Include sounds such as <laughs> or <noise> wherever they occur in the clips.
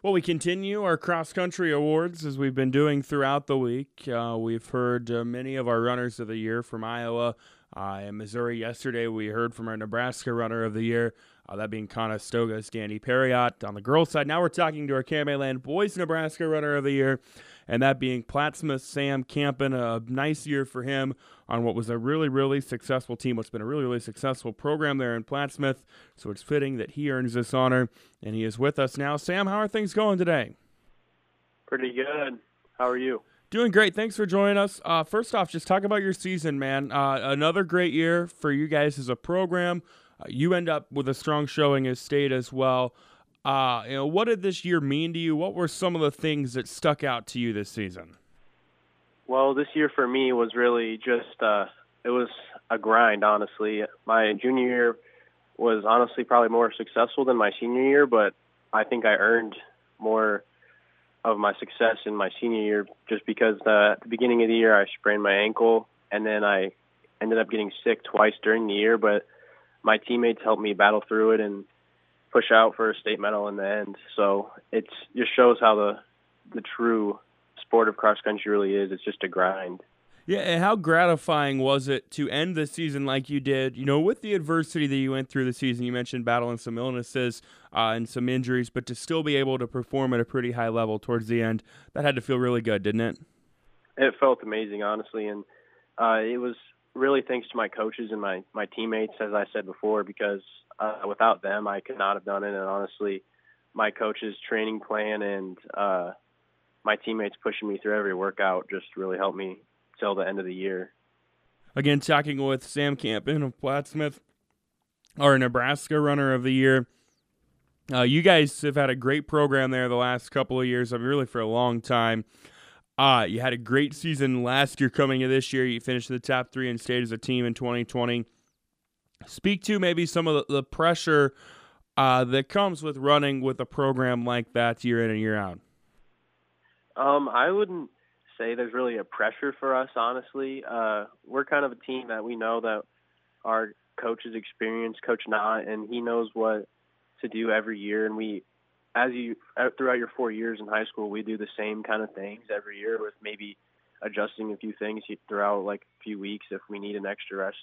Well, we continue our cross country awards as we've been doing throughout the week. Uh, we've heard uh, many of our runners of the year from Iowa uh, and Missouri. Yesterday, we heard from our Nebraska runner of the year, uh, that being Conestoga's Danny Perriott on the girls' side. Now we're talking to our KMA boys Nebraska runner of the year, and that being Plattsmouth Sam Campin. A nice year for him on what was a really, really successful team, what's been a really, really successful program there in Plattsmouth. So it's fitting that he earns this honor, and he is with us now. Sam, how are things going today? Pretty good. How are you? Doing great. Thanks for joining us. Uh, first off, just talk about your season, man. Uh, another great year for you guys as a program. Uh, you end up with a strong showing as state as well. Uh, you know, what did this year mean to you? What were some of the things that stuck out to you this season? Well, this year for me was really just uh, it was a grind. Honestly, my junior year was honestly probably more successful than my senior year, but I think I earned more of my success in my senior year just because uh, at the beginning of the year I sprained my ankle and then I ended up getting sick twice during the year, but my teammates helped me battle through it and push out for a state medal in the end. So it just shows how the the true sport of cross country really is. It's just a grind. Yeah, and how gratifying was it to end the season like you did? You know, with the adversity that you went through the season, you mentioned battling some illnesses uh, and some injuries, but to still be able to perform at a pretty high level towards the end, that had to feel really good, didn't it? It felt amazing, honestly, and uh, it was really thanks to my coaches and my my teammates, as I said before, because uh, without them, I could not have done it. And honestly, my coach's training plan and uh, my teammates pushing me through every workout just really helped me till the end of the year. Again, talking with Sam Campin of Plattsmouth, our Nebraska Runner of the Year. Uh, you guys have had a great program there the last couple of years. I mean, really for a long time. Uh, you had a great season last year coming in this year. You finished in the top three and stayed as a team in 2020. Speak to maybe some of the, the pressure uh, that comes with running with a program like that year in and year out. Um, I wouldn't say there's really a pressure for us, honestly. Uh, we're kind of a team that we know that our coach is experienced, Coach Knott, and he knows what to do every year. And we as you uh, throughout your four years in high school, we do the same kind of things every year with maybe adjusting a few things throughout like a few weeks if we need an extra rest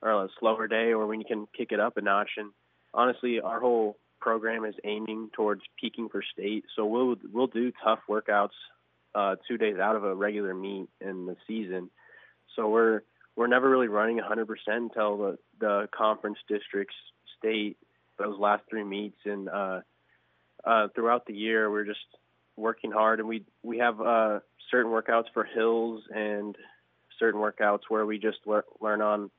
or a slower day or when you can kick it up a notch. And honestly, our whole program is aiming towards peaking for state, so we'll we'll do tough workouts uh, two days out of a regular meet in the season. So we're we're never really running 100% until the the conference districts state those last three meets and uh, uh, throughout the year, we're just working hard, and we we have uh, certain workouts for hills and certain workouts where we just le- learn on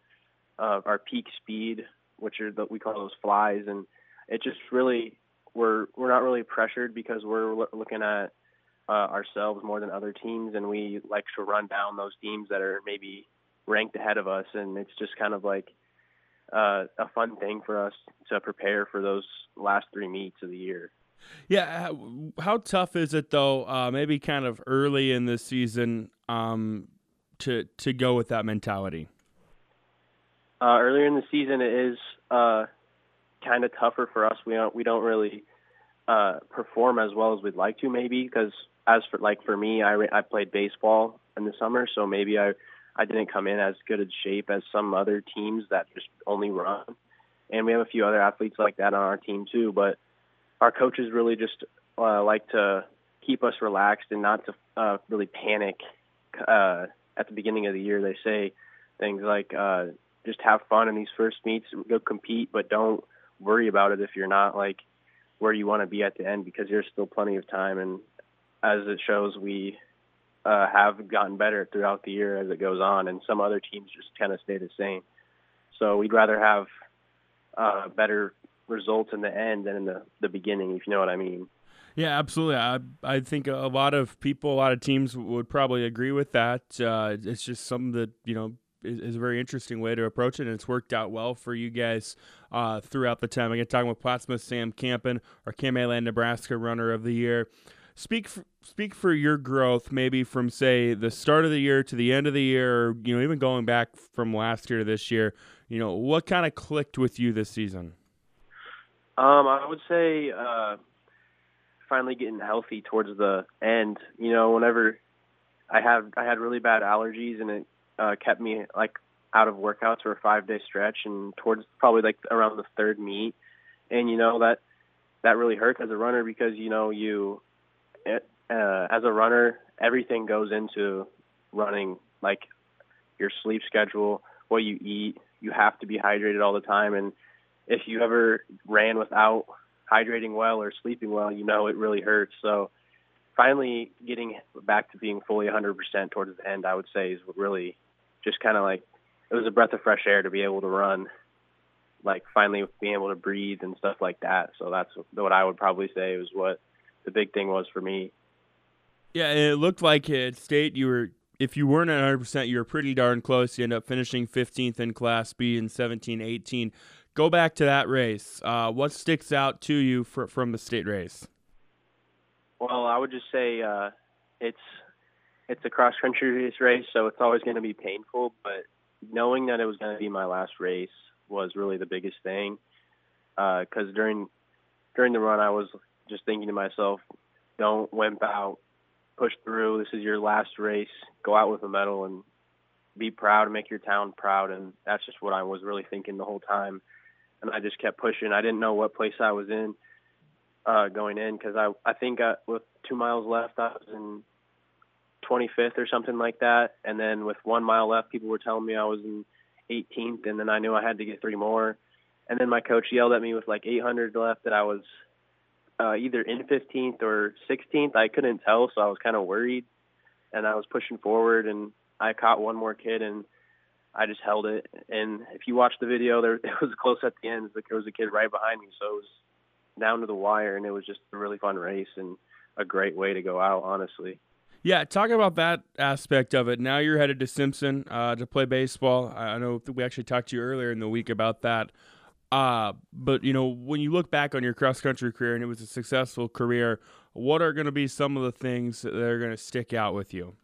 uh, our peak speed, which are the, we call those flies, and it just really we're we're not really pressured because we're lo- looking at uh, ourselves more than other teams, and we like to run down those teams that are maybe ranked ahead of us, and it's just kind of like uh, a fun thing for us to prepare for those last three meets of the year. Yeah, how, tough is it though? Uh, maybe kind of early in the season um, to to go with that mentality. Uh, earlier in the season, it is uh, kind of tougher for us. We don't we don't really uh, perform as well as we'd like to, maybe because as for like for me, I I played baseball in the summer, so maybe I I didn't come in as good a shape as some other teams that just only run. And we have a few other athletes like that on our team too, but our coaches really just uh, like to keep us relaxed and not to uh, really panic uh, at the beginning of the year. They say things like uh, just have fun in these first meets, go compete, but don't worry about it if you're not like where you want to be at the end because there's still plenty of time. And as it shows, we uh, have gotten better throughout the year as it goes on, and some other teams just kind of stay the same. So we'd rather have uh, better results in the end than in the, the beginning, if you know what I mean. Yeah, absolutely. I I think a lot of people, a lot of teams would probably agree with that. Uh, it's just something that you know is, is, a very interesting way to approach it, and it's worked out well for you guys uh, throughout the time. Again, talking with Plattsmouth Sam Campin, our KMA Nebraska Runner of the Year. Speak for, speak for your growth, maybe from say the start of the year to the end of the year, or you know even going back from last year to this year. You know what kind of clicked with you this season? Um, I would say uh, finally getting healthy towards the end. You know, whenever I had I had really bad allergies and it uh, kept me like out of workouts for a five day stretch and towards probably like around the third meet, and you know that that really hurts as a runner because you know you it, uh, as a runner everything goes into running like your sleep schedule, what you eat. You have to be hydrated all the time, and if you ever ran without hydrating well or sleeping well, you know it really hurts. So finally getting back to being fully 100% towards the end, I would say is really just kind of like it was a breath of fresh air to be able to run, like finally being able to breathe and stuff like that. So that's what I would probably say was what the big thing was for me. Yeah, it looked like at state you were if you weren't at 100%, you were pretty darn close. You end up finishing 15th in Class B in 17 18. Go back to that race. Uh, what sticks out to you for, from the state race? Well, I would just say uh, it's it's a cross country race, so it's always going to be painful. But knowing that it was going to be my last race was really the biggest thing. Because uh, during during the run, I was just thinking to myself, "Don't wimp out, push through. This is your last race. Go out with a medal and be proud, and make your town proud." And that's just what I was really thinking the whole time and I just kept pushing. I didn't know what place I was in uh, going in because I I think I, with two miles left I was in 25th or something like that, and then with one mile left, people were telling me I was in 18th, and then I knew I had to get three more, and then my coach yelled at me with like 800 left that I was uh, either in 15th or 16th. I couldn't tell, so I was kind of worried, and I was pushing forward, and I caught one more kid and I just held it. And if you watch the video, there <laughs> it was close at the end. There was a kid right behind me, so it was down to the wire, and it was just a really fun race and a great way to go out, honestly. Yeah, talk about that aspect of it. Now you're headed to Simpson uh, to play baseball. I know we actually talked to you earlier in the week about that. Uh, but you know, when you look back on your cross country career and it was a successful career, what are going to be some of the things that are going to stick out with you?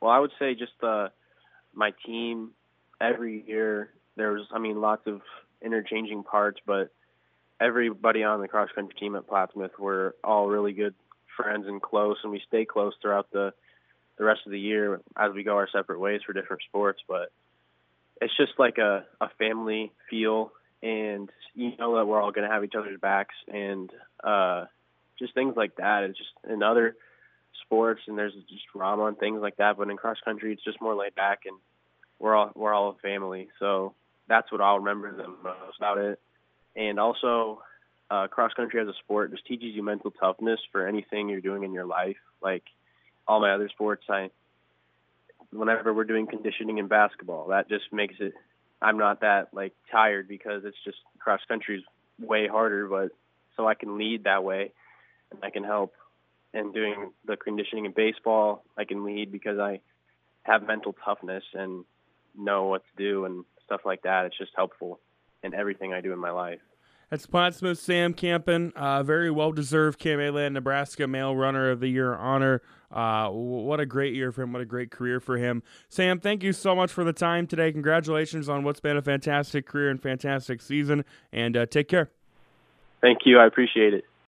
Well, I would say just the uh, my team every year there's I mean lots of interchanging parts, but everybody on the cross country team at Plattsmouth were all really good friends and close, and we stay close throughout the the rest of the year as we go our separate ways for different sports. But it's just like a a family feel, and you know that we're all going to have each other's backs, and uh, just things like that. It's just in other sports and there's just drama and things like that. But in cross country, it's just more laid back and we're all we're all a family. So that's what I'll remember the most about it. And also, uh, cross country as a sport just teaches you mental toughness for anything you're doing in your life. Like all my other sports, I whenever we're doing conditioning in basketball, that just makes it. I'm not that like tired because it's just cross country is way harder, but so I can lead that way and I can help and doing the conditioning in baseball, I can lead because I have mental toughness and know what to do and stuff like that. It's just helpful in everything I do in my life. That's Plattsmouth Sam Campin, uh, very well deserved KMA Land, Nebraska Male Runner of the Year honor. Uh, what a great year for him. What a great career for him. Sam, thank you so much for the time today. Congratulations on what's been a fantastic career and fantastic season, and uh, take care. Thank you. I appreciate it.